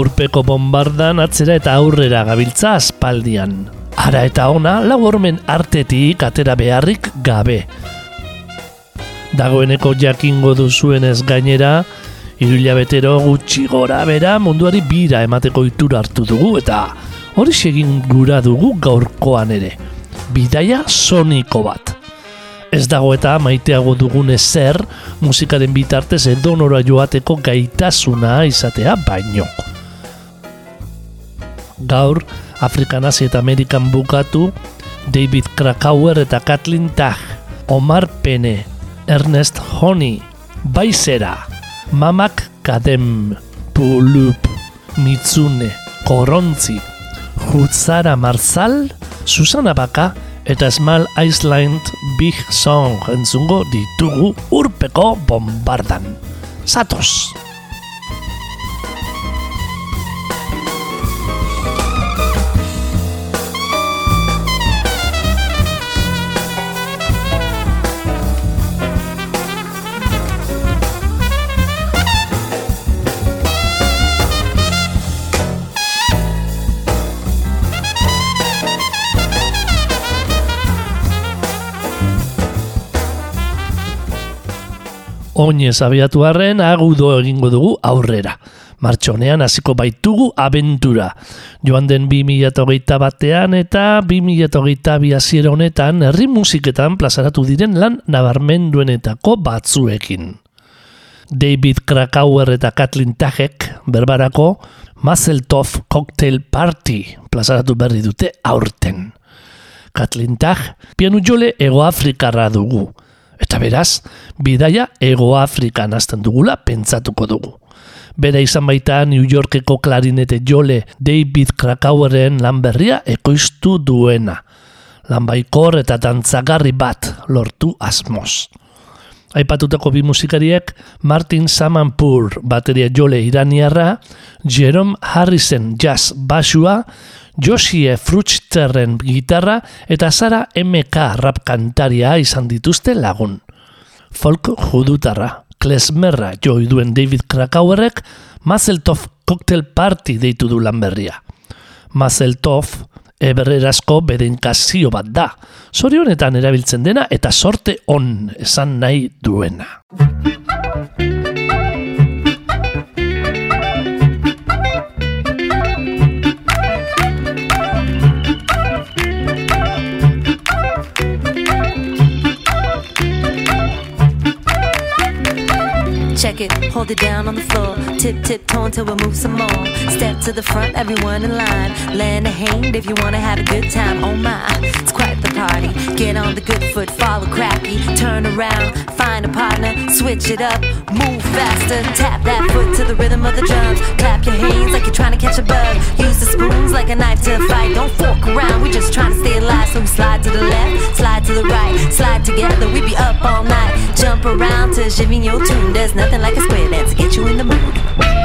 Urpeko bombardan atzera eta aurrera gabiltza aspaldian. Ara eta ona, lau hormen artetik atera beharrik gabe. Dagoeneko jakingo duzuenez gainera, betero gutxi gora bera munduari bira emateko itura hartu dugu eta hori egin gura dugu gaurkoan ere. Bidaia soniko bat. Ez dago eta maiteago dugun ezer musikaren bitartez edonora joateko gaitasuna izatea baino gaur Afrikan Asia eta Amerikan bukatu David Krakauer eta Kathleen Tag Omar Pene Ernest Honey Baizera Mamak Kadem Pulup Mitsune Korontzi Hutzara Marzal Susana Baka eta Small Island Big Song entzungo ditugu urpeko bombardan. Zatoz! Oinez abiatu harren agudo egingo dugu aurrera. Martxonean hasiko baitugu abentura. Joan den 2008 batean eta 2008 biaziera honetan herri musiketan plazaratu diren lan nabarmenduenetako batzuekin. David Krakauer eta Kathleen Tajek berbarako Mazeltov Cocktail Party plazaratu berri dute aurten. Kathleen Taj pianu jole ego Afrikarra dugu. Eta beraz, bidaia Ego Afrikan hasten dugula pentsatuko dugu. Bera izan baita New Yorkeko klarinete jole David Krakaueren lan berria ekoiztu duena. Lan baikor eta dantzagarri bat lortu asmoz. Aipatutako bi musikariek Martin Samanpur bateria jole iraniarra, Jerome Harrison jazz basua, Josie Frutsterren gitarra eta Sara MK rap kantaria izan dituzte lagun. Folk judutarra, klesmerra joi duen David Krakauerrek Mazeltov Cocktail Party deitu du lan berria. Mazeltov eberrerazko bedenkazio bat da, zorionetan erabiltzen dena eta sorte on esan nahi duena. It, hold it down on the floor. Tip, tip, toe until we move some more. Step to the front, everyone in line. Lend a hand if you wanna have a good time. Oh my, it's quite the party. Get on the good foot, follow cracky. Turn around, find a partner, switch it up, move faster. Tap that foot to the rhythm of the drums. Clap your hands like you're trying to catch a bug. Use the spoons like a knife to fight. Don't fork around, we just trying to stay alive. So we slide to the left, slide to the right, slide together. We be up all night. Jump around to Jimmy your tune. There's nothing like like a square dance to get you in the mood.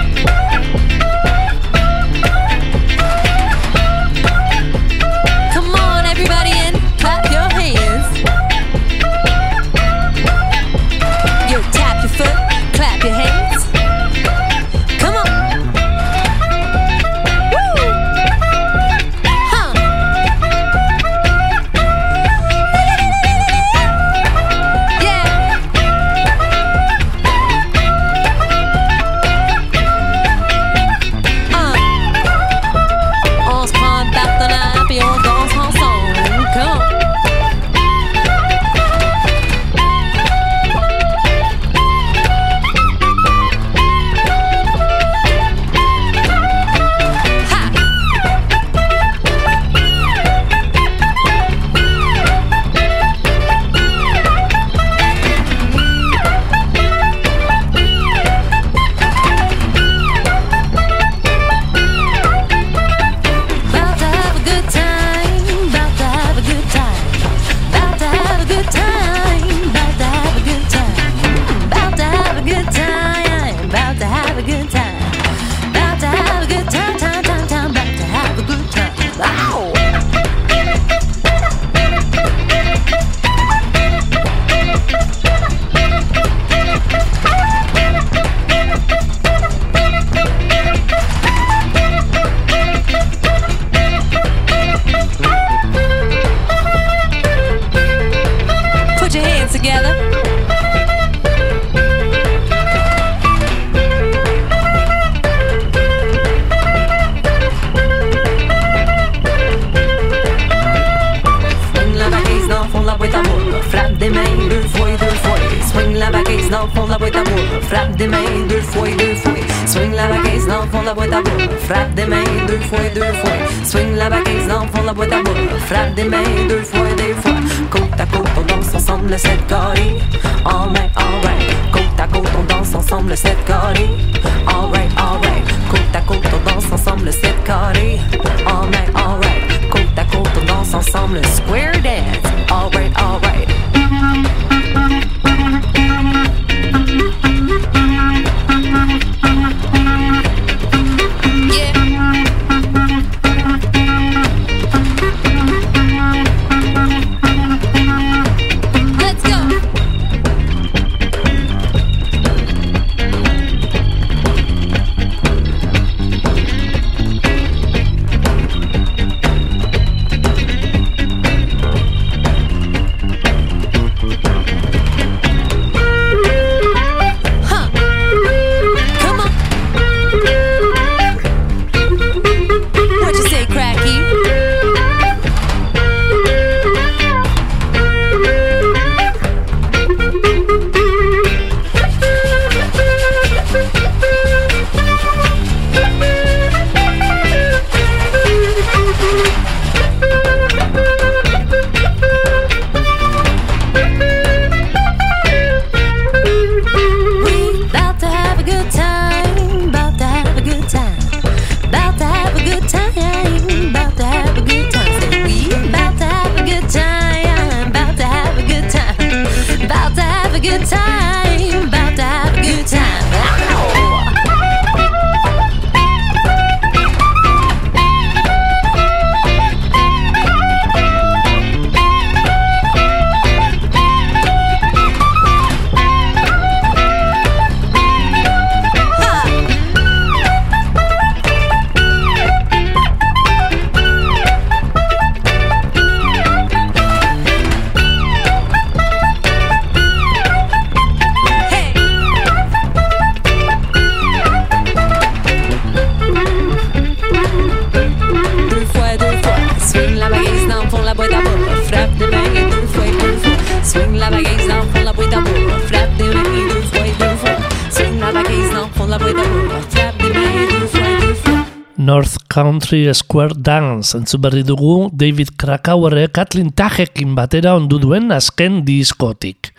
Country Square Dance entzu berri dugu David Krakauerre Kathleen Tajekin batera ondu duen azken diskotik.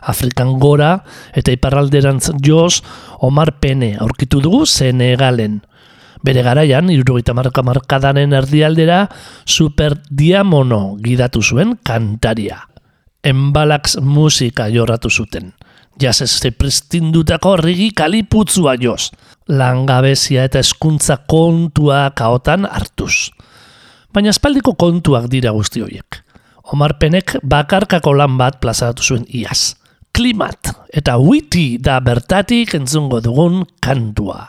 Afrikan gora eta iparralderantz joz Omar Pene aurkitu dugu Senegalen. Bere garaian, irurogeita marka markadanen erdialdera, Super Diamono gidatu zuen kantaria. Enbalax musika jorratu zuten. Jaseste prestindutako horregi kaliputzua joz, langabezia eta eskuntza kontua kaotan hartuz. Baina espaldiko kontuak dira guzti horiek. Omarpenek bakarkako lan bat plazaratu zuen iaz. Klimat eta witi da bertatik entzungo dugun kantua.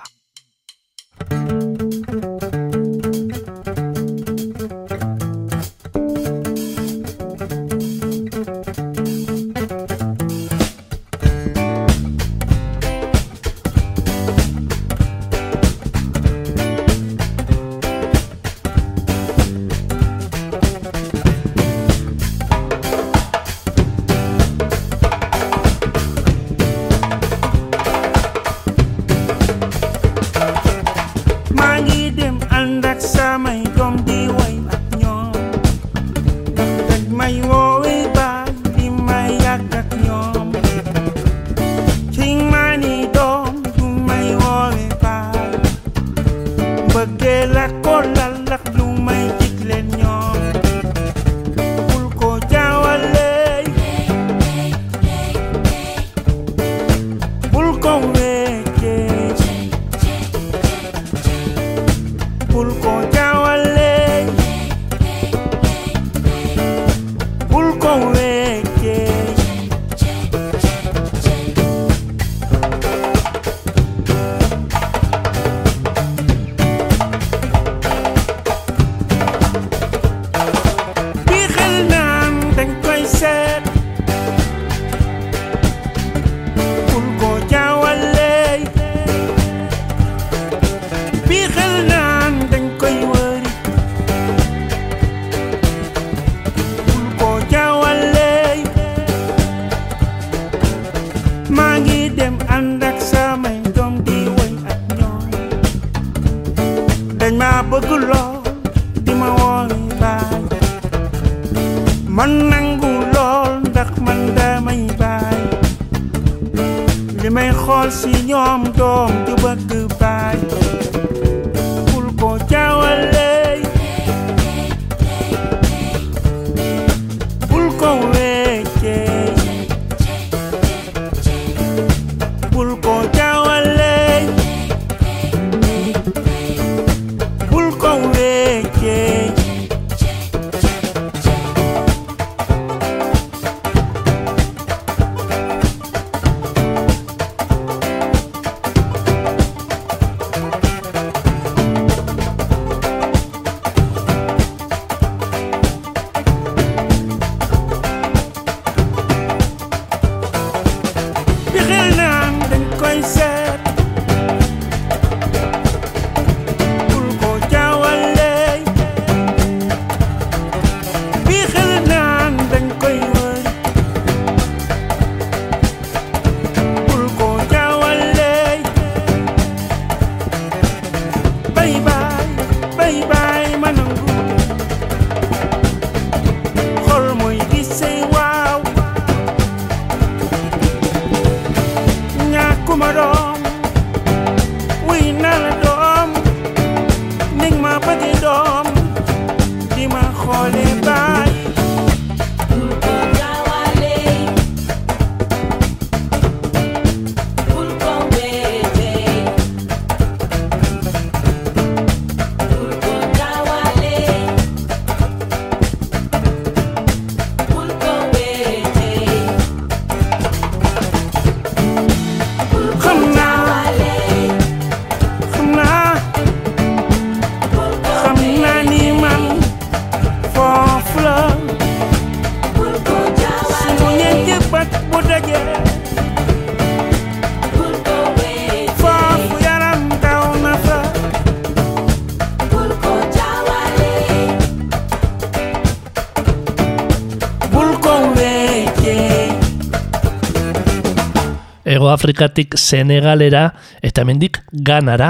Afrikatik Senegalera eta hemendik Ganara.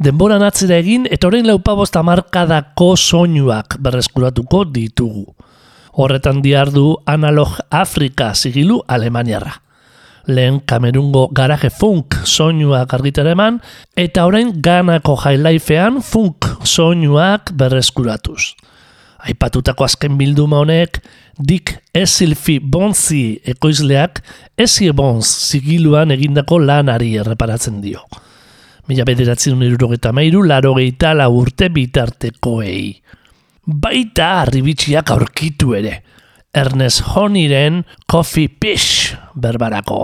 Denboran atzera egin eta orain laupabost amarkadako soinuak berreskuratuko ditugu. Horretan diardu Analog Afrika zigilu Alemaniarra. Lehen Kamerungo garaje funk soinuak argitara eman eta orain Ganako jailifean funk soinuak berreskuratuz. Aipatutako azken bilduma honek, Dick Esilfi Bonzi ekoizleak Esie Bonz zigiluan egindako lanari erreparatzen dio. Mila bederatzen irurogeta mairu, laro gehieta urte bitartekoei. Baita arribitsiak aurkitu ere. Ernest Honiren Coffee Fish berbarako.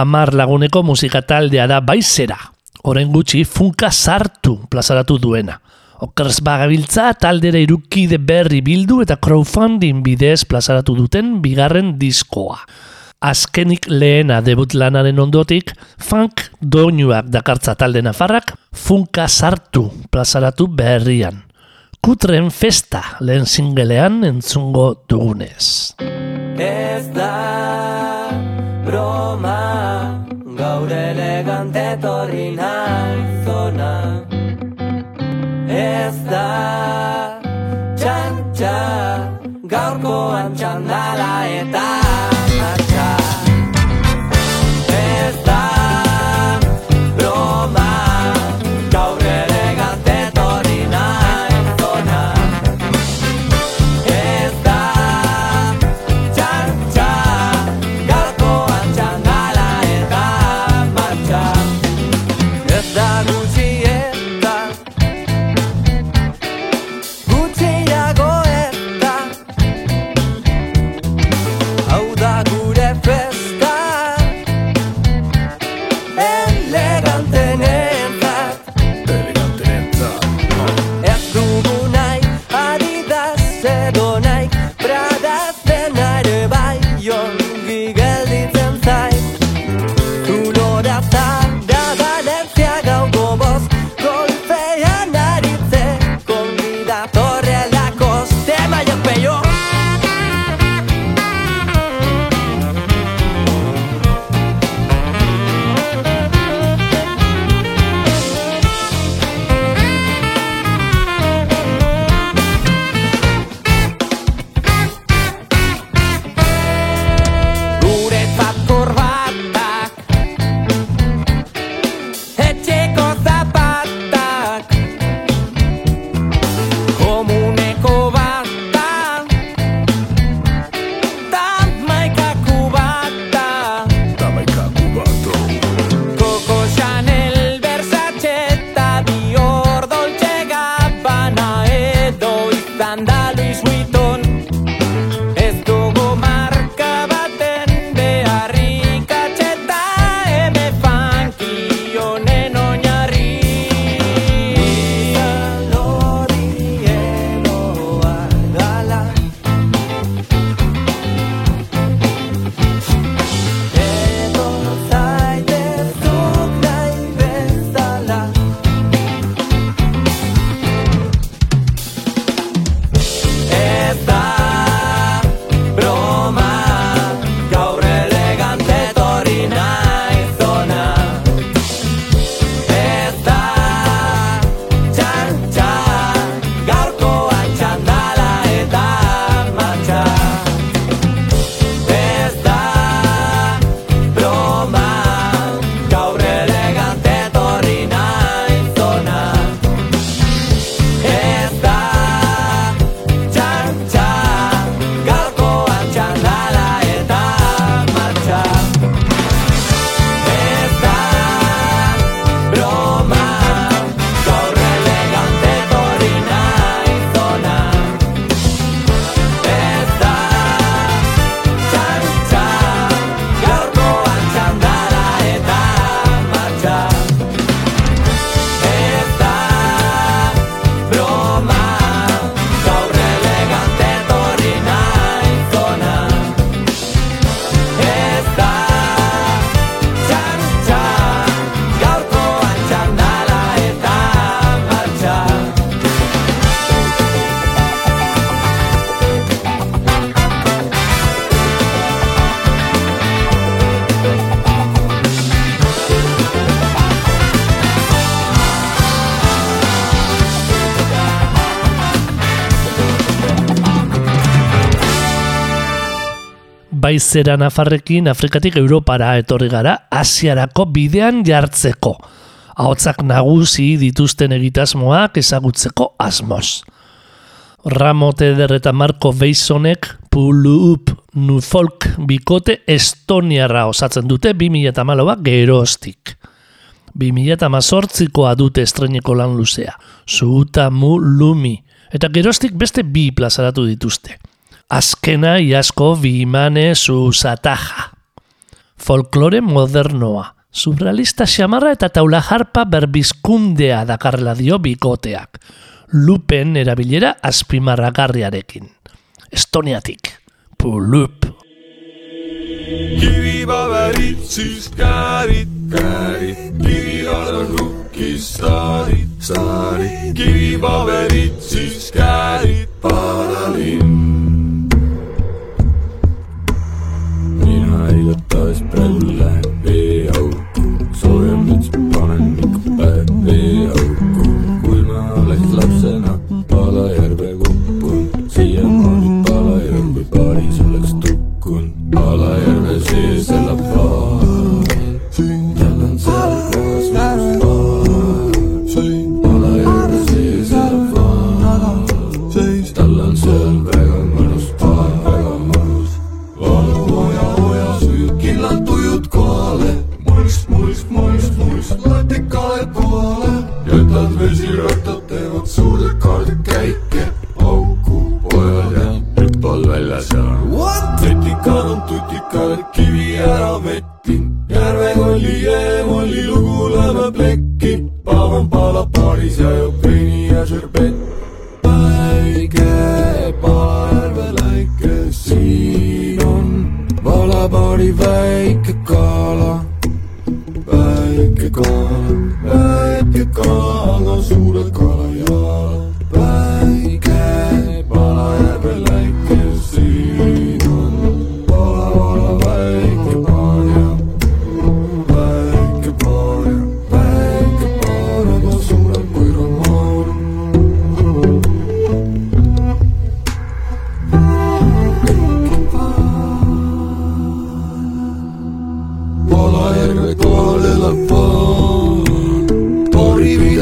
Amar laguneko musika taldea da baizera. Horen gutxi funka sartu plazaratu duena. Okerz bagabiltza taldera irukide berri bildu eta crowdfunding bidez plazaratu duten bigarren diskoa. Azkenik lehena debut lanaren ondotik, funk doinuak dakartza talde nafarrak funka sartu plazaratu berrian. Kutren festa lehen singelean entzungo dugunez. Ez da gaur elegante torri naizona Ez da txantxa gaurkoan txandala eta Baizera nafarrekin Afrikatik Europara etorri gara Asiarako bidean jartzeko. Ahotsak nagusi dituzten egitasmoak ezagutzeko asmoz. Ramote eta Marco Beisonek Pulup Nufolk bikote Estoniarra osatzen dute 2008 geroztik. 2018koa dute estreneko lan luzea, Suuta Mu Lumi, eta geroztik beste bi plazaratu dituzte. Azkena iasko bimane zuzataja. folklore modernoa. Surrealista xamarra eta taula jarpa berbizkundea dakarrela dio bikoteak. Lupen erabilera azpimarragarriarekin. Estoniatik. Pulup. kivipaberid, siis käärid, käärid, kivivad on rukkis staarid, staarid, käärid, Paaralinn.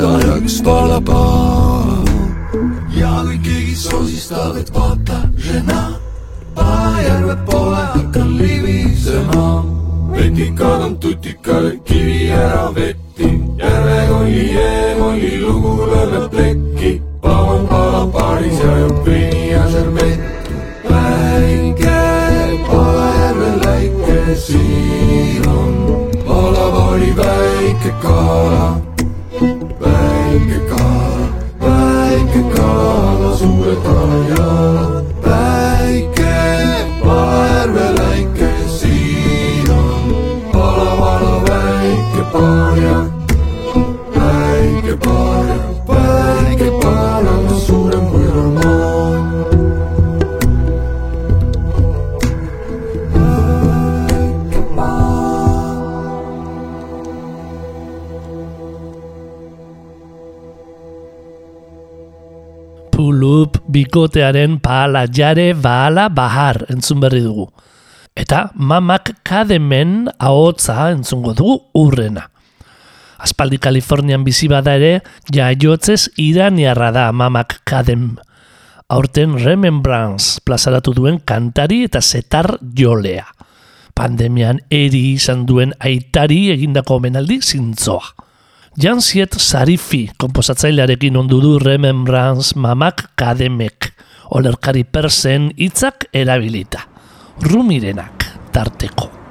Baaripidajaks palapaa. ja kui keegi sosistab, et vaata, žena, Palajärve poole hakkan libisema. vetikad on tutikad, kivi ära vetti, järvekolli jäämolli lugu lööb plekki. Pavan palab baaris ja joob veini ja šerbetti. väike Palajärve läike, siin on valapaari väike kala. paikkakaan, paikkakaan asuu taajaan. Bikotearen paala jare baala bahar entzun berri dugu. Eta mamak kademen ahotza entzungo dugu urrena. Aspaldi Kalifornian bizi bada ere, jaiotzez iraniarra da mamak kadem. Aurten Remembrance plazaratu duen kantari eta zetar jolea. Pandemian eri izan duen aitari egindako omenaldi zintzoa. Jansiet Sarifi komposatzailearekin ondu du Remembrance mamak kademek. Olerkari persen hitzak erabilita. Rumirenak tarteko.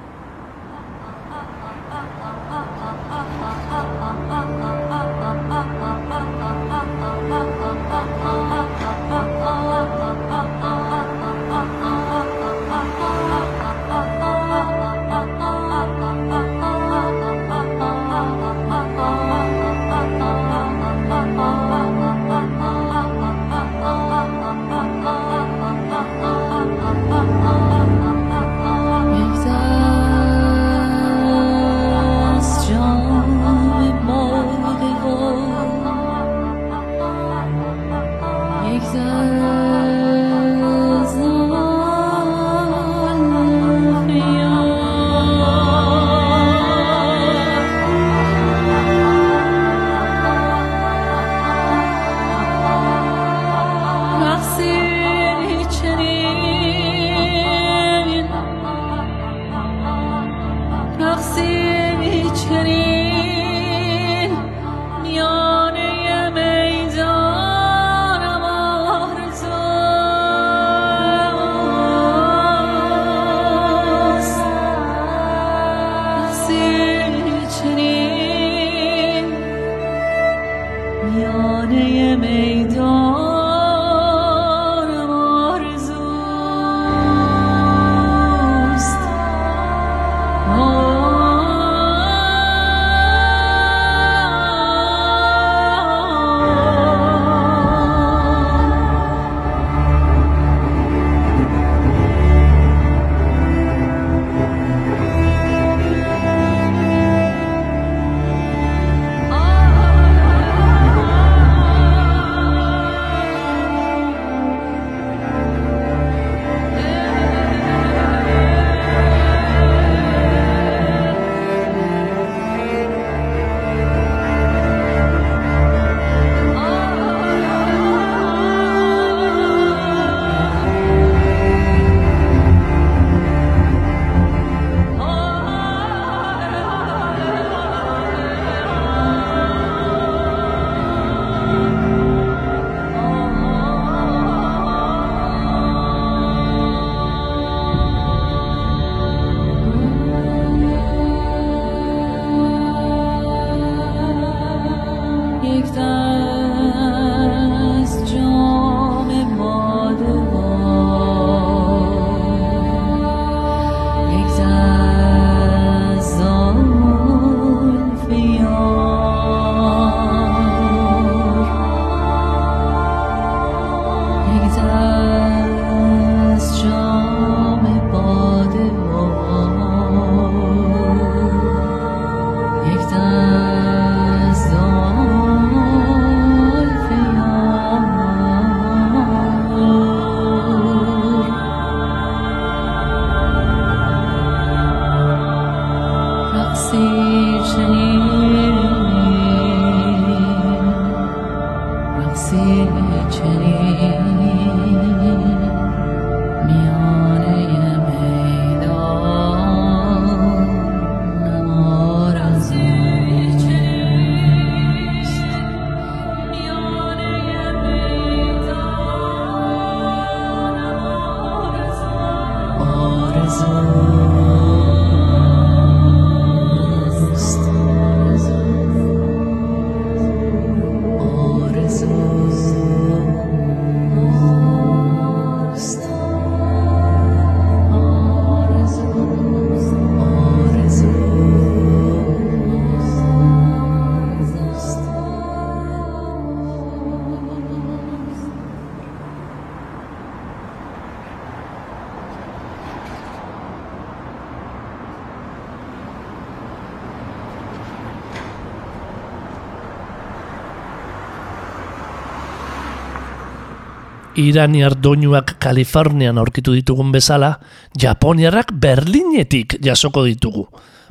Iraniar doinuak Kalifornian aurkitu ditugun bezala, Japoniarrak Berlinetik jasoko ditugu.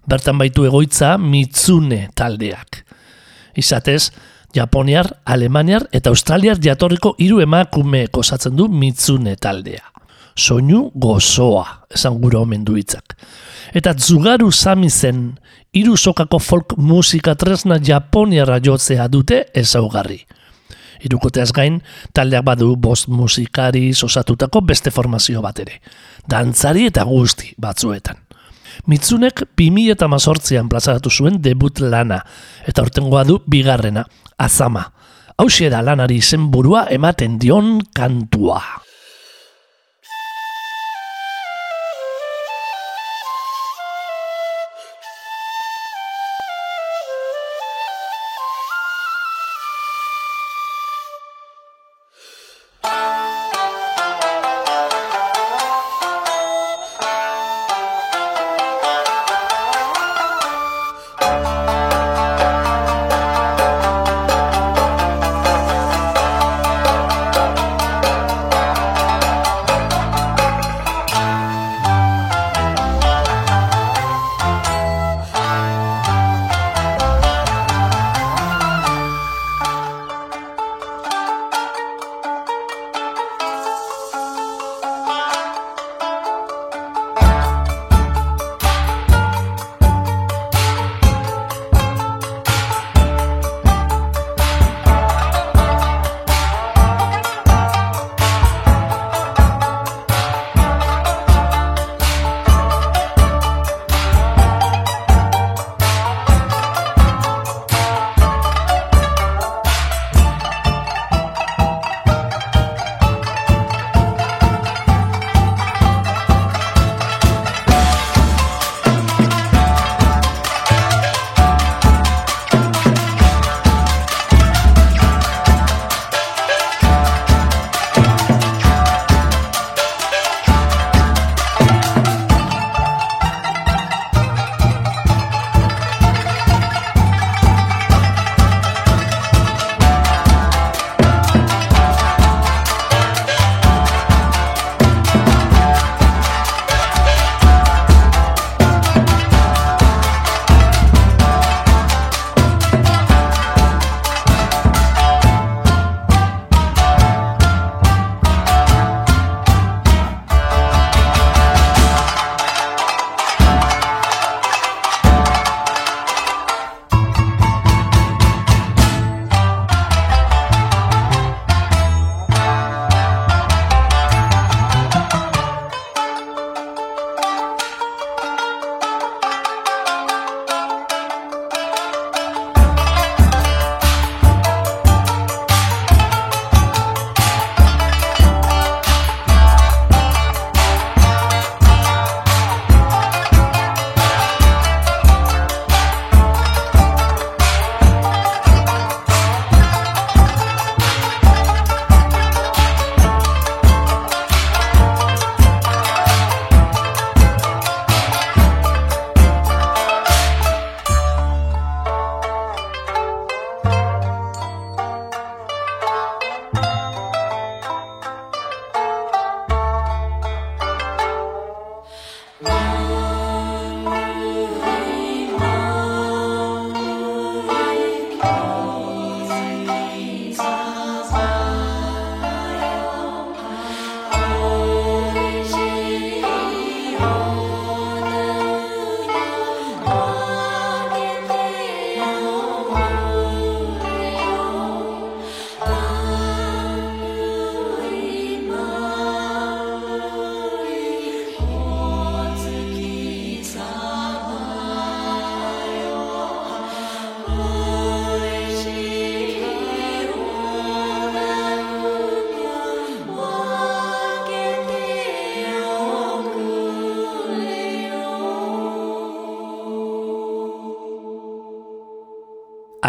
Bertan baitu egoitza Mitsune taldeak. Izatez, Japoniar, Alemaniar eta Australiar jatorriko hiru emakumeek osatzen du Mitsune taldea. Soinu gozoa, esan gura omen du hitzak. Eta Tsugaru Samizen hiru sokako folk musika tresna Japoniarra jotzea dute ezaugarri. Hirukoteaz gain, taldeak badu bost musikari osatutako beste formazio bat ere. Dantzari eta guzti batzuetan. Mitzunek 2018an plazaratu zuen debut lana, eta urtengoa du bigarrena, azama. Hauxe da lanari izenburua ematen dion kantua.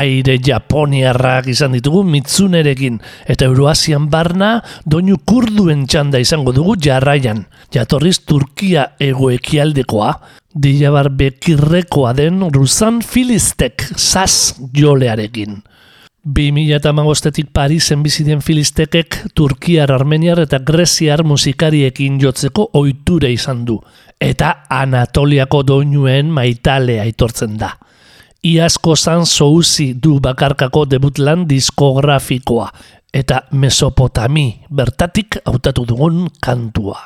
Aire japoniarrak izan ditugu mitzunerekin, eta Euroasian barna doinu kurduen txanda izango dugu jarraian. Jatorriz Turkia egoekialdekoa, dilabar bekirrekoa den Rusan Filistek sas jolearekin. 2008etik Parisen biziden filistekek Turkiar, Armeniar eta Greziar musikariekin jotzeko ohiture izan du, eta Anatoliako doinuen maitale aitortzen da. Iazko zan souzi du bakarkako debutlan diskografikoa, eta Mesopotami bertatik hautatu dugun kantua.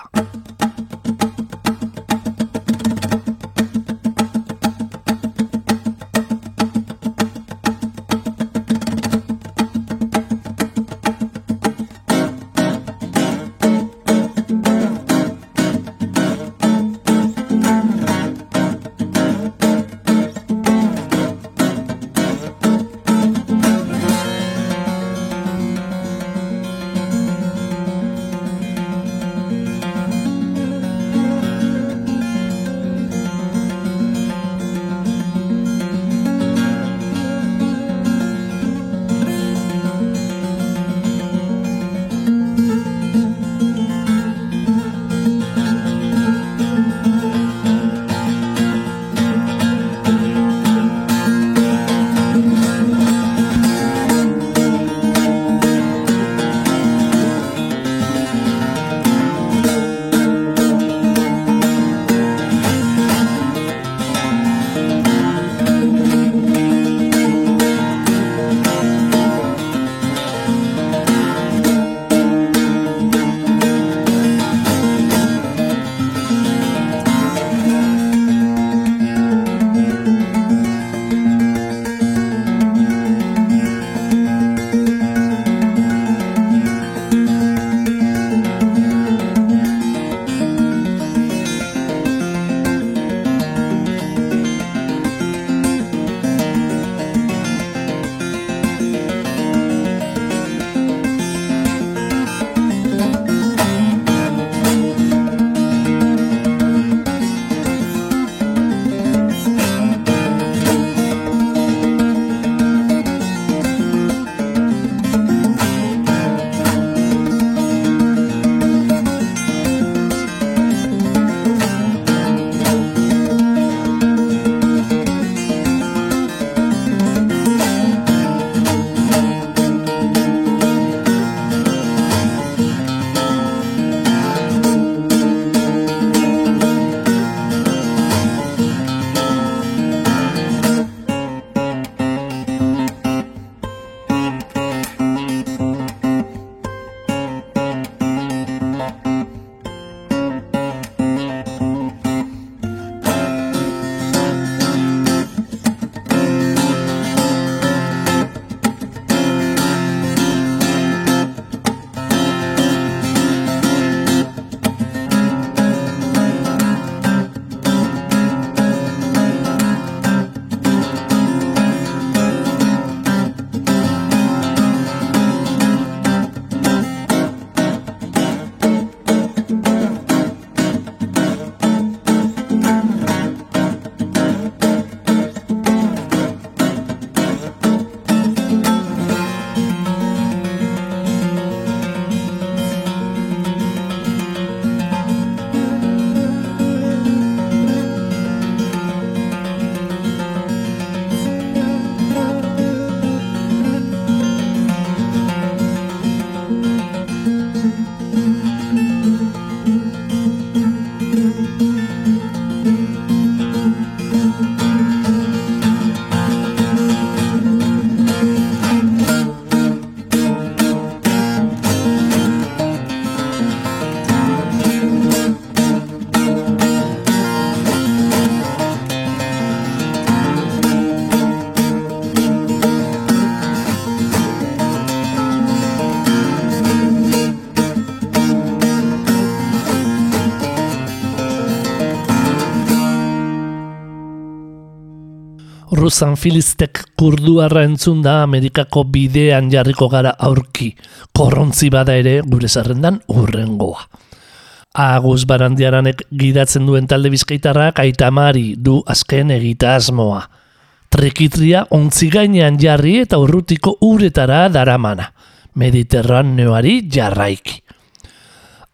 Rusan Filistek kurduarra entzun da Amerikako bidean jarriko gara aurki, korrontzi bada ere gure zerrendan urrengoa. Agus barandiaranek gidatzen duen talde bizkaitarrak aitamari du azken egita asmoa. Trekitria ontzi gainean jarri eta urrutiko uretara daramana. Mediterraneoari jarraiki.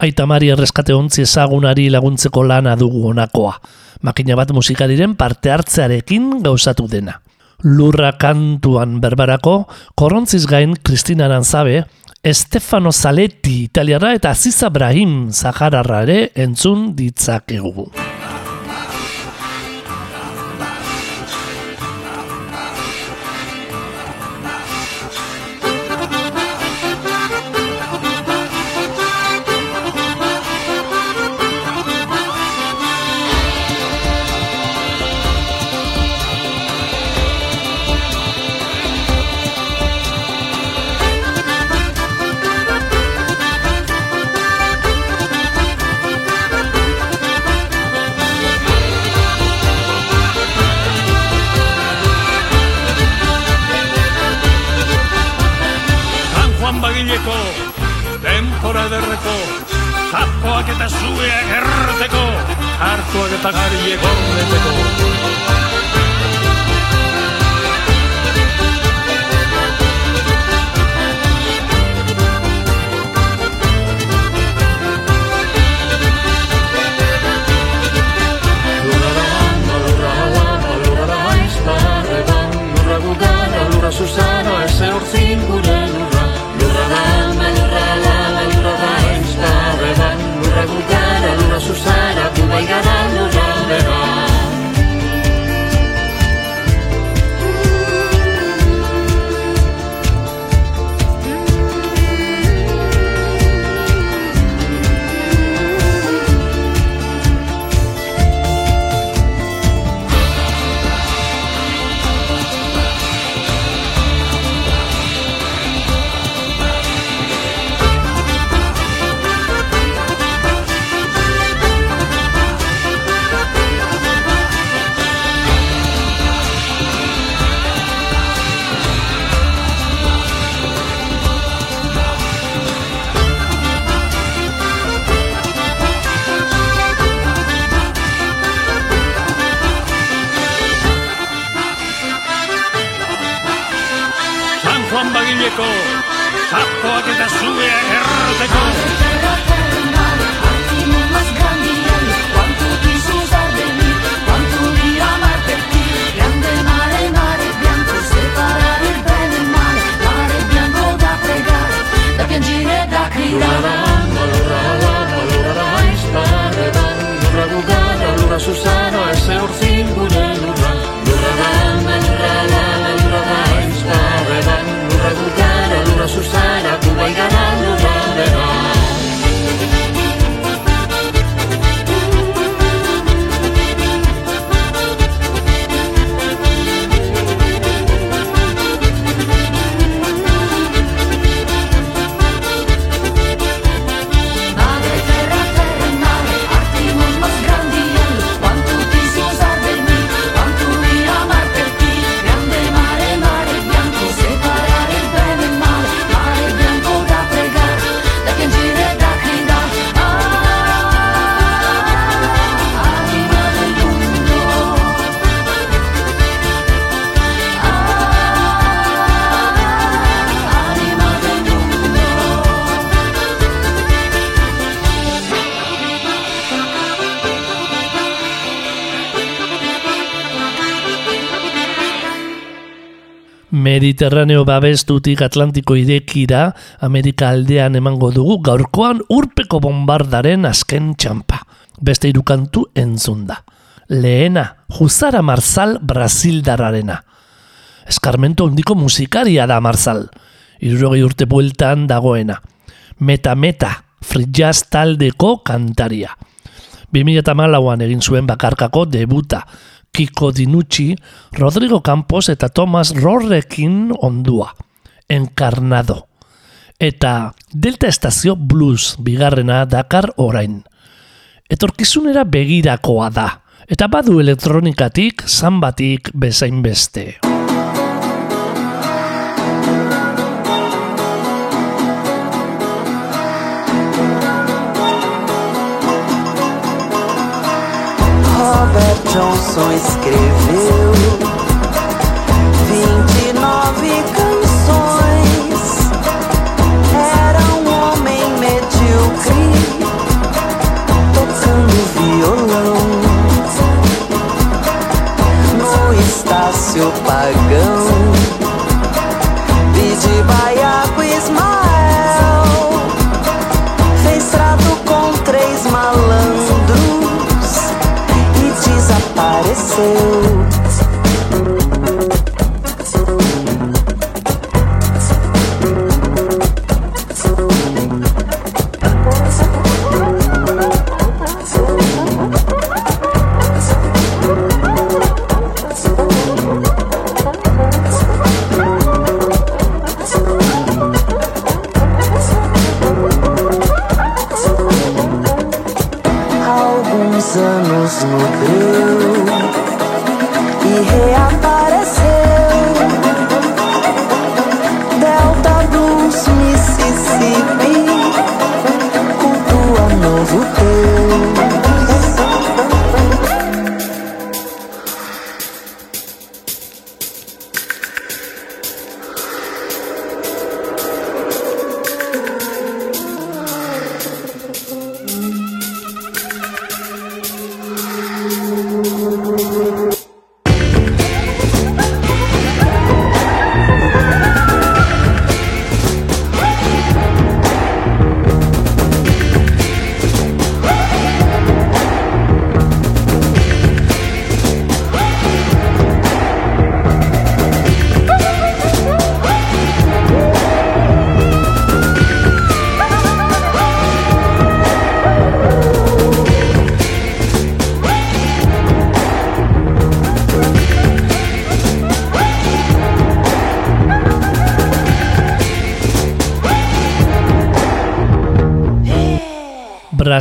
Aitamari erreskate ontzi ezagunari laguntzeko lana dugu honakoa. Makina bat musikariren parte hartzearekin gauzatu dena. Lurra kantuan berbarako, korontziz gain Kristina Aranzabe, Stefano Zaletti italiara eta Aziza Brahim Zahararra ere entzun ditzakegu. τα γάρι γεγόνεται Mediterraneo babestutik Atlantiko irekira Amerika aldean emango dugu gaurkoan urpeko bombardaren azken txampa. Beste irukantu entzun da. Lehena, Jusara Marzal Brasildarrarena. Eskarmento handiko musikaria da Marzal. Irurogei urte bueltan dagoena. Meta Meta, free taldeko kantaria. 2008an egin zuen bakarkako debuta, Kiko Dinucci, Rodrigo Campos eta Thomas Rorrekin ondua. Encarnado. Eta Delta Estazio Blues bigarrena dakar orain. Etorkizunera begirakoa da. Eta badu elektronikatik, zanbatik bezain beste. Roberto Johnson escreveu 29 canções. Era um homem medíocre, tocando violão no Estácio Pagão e de Bahia. say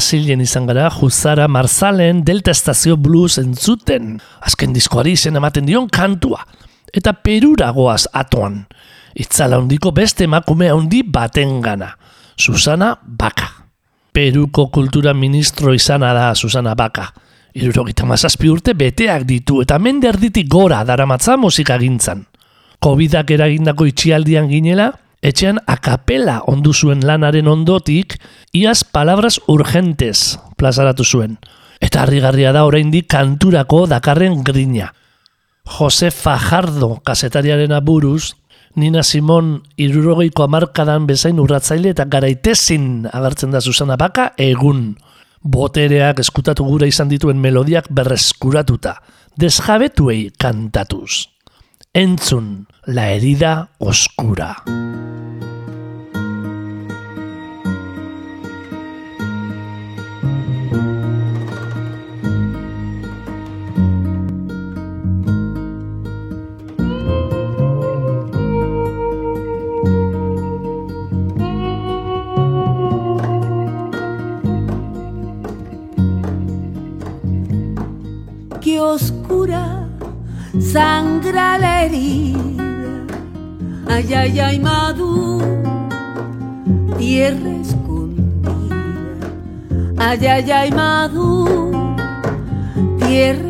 Brasilen izan gara, Juzara Marzalen Delta Estazio Blues entzuten. Azken diskoari izen ematen dion kantua. Eta perura goaz atoan. Itzala handiko beste emakume handi baten gana. Susana Baka. Peruko kultura ministro izana da Susana Baka. Irurogita mazazpi urte beteak ditu eta mende erditik gora daramatza musika gintzan. Covidak eragindako itxialdian ginela, etxean akapela ondu zuen lanaren ondotik, iaz palabras urgentes plazaratu zuen. Eta harrigarria da oraindik kanturako dakarren grina. Jose Fajardo kasetariaren aburuz, Nina Simon irurogeiko amarkadan bezain urratzaile eta garaitezin agertzen da Susana Baka egun. Botereak eskutatu gura izan dituen melodiak berreskuratuta, desjabetuei kantatuz. Entzun, la herida oscura. que oscura sangra la herida. Ay, ay, ay, Madú, tierra escondida. Ay, ay, ay, Madú, tierra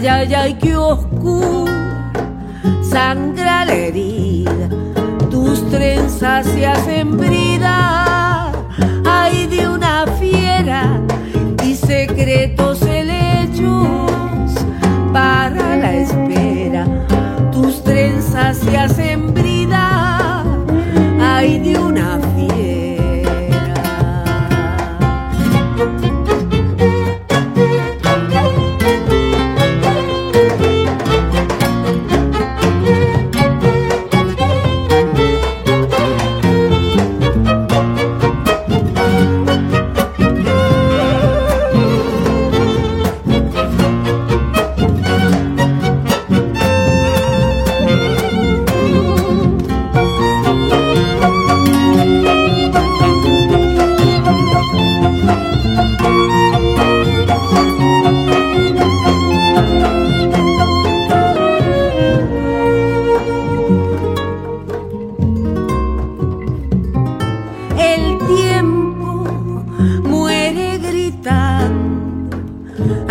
Ay, ay, ay, qué oscuro sangra la herida. Tus trenzas se hacen brida. Ay, de una fiera y secretos helechos para la espera. Tus trenzas se hacen brida. Ay, de una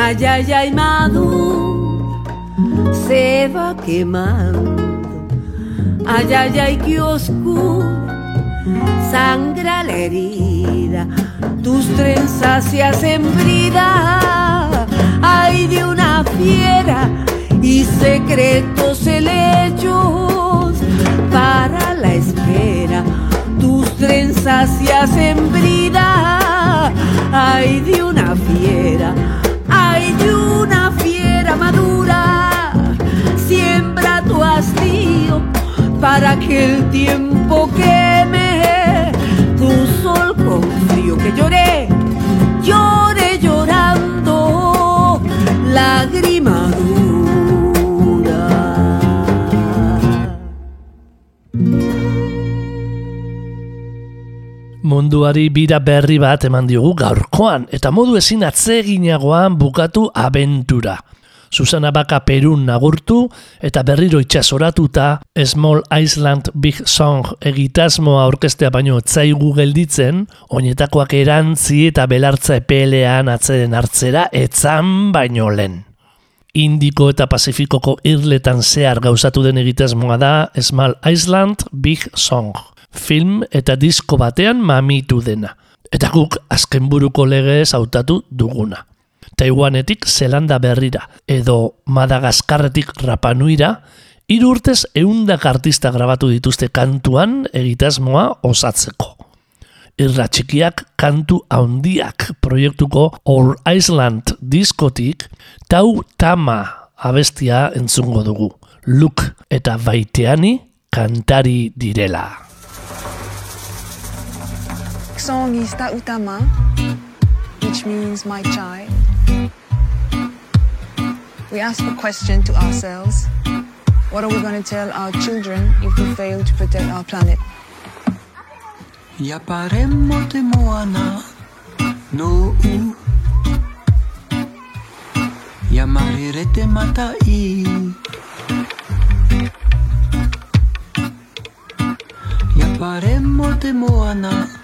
Ay, ay, ay, Madú se va quemando. Ay, ay, ay, qué oscura sangra la herida, tus trenzas se hacen brida, ay de una fiera y secretos helechos para la espera, tus trenzas se hacen brida, ay de una fiera, de una fiera madura, siembra tu hastío para que el tiempo queme Munduari bira berri bat eman diogu gaurkoan, eta modu ezin atzeginagoan bukatu abentura. Susana Baka Perun nagurtu eta berriro itxasoratuta Small Island Big Song egitasmoa orkestea baino etzaigu gelditzen, oinetakoak erantzi eta belartza epelean atzeren hartzera etzan baino lehen. Indiko eta Pazifikoko irletan zehar gauzatu den egitasmoa da Small Island Big Song. Film eta disko batean mamitu dena. Eta guk azken buruko legez hautatu duguna. Taiwanetik Zelanda berrira edo Madagaskarretik Rapanuira, hiru urtez eundak artista grabatu dituzte kantuan egitasmoa osatzeko. Irra txikiak kantu haundiak proiektuko All Island diskotik Tau Tama abestia entzungo dugu. Luk eta baiteani kantari direla. Song is Utama, which means my child. We ask a question to ourselves What are we going to tell our children if we fail to protect our planet? Yaparemo te moana no u te matai te moana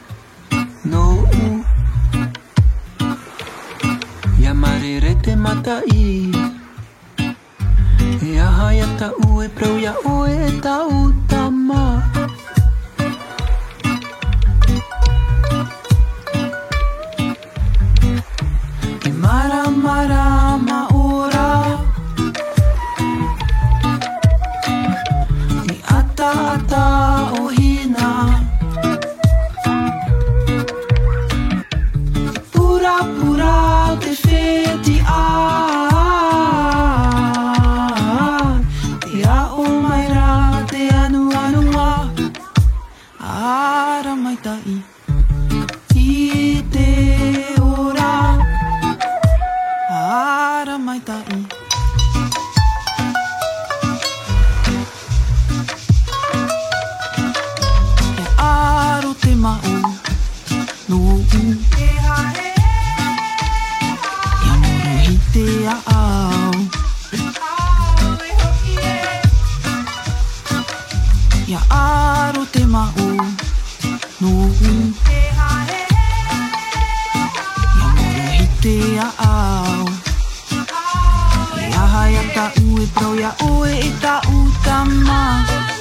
no mm. Yamarerete matai. Yaha yata ue prau ya ue ta utama E mara mara ma ora. Ata ata. ja aru te mau nuu Ja moro hite a au Iaha ia tau e prau ia oe e tau tamau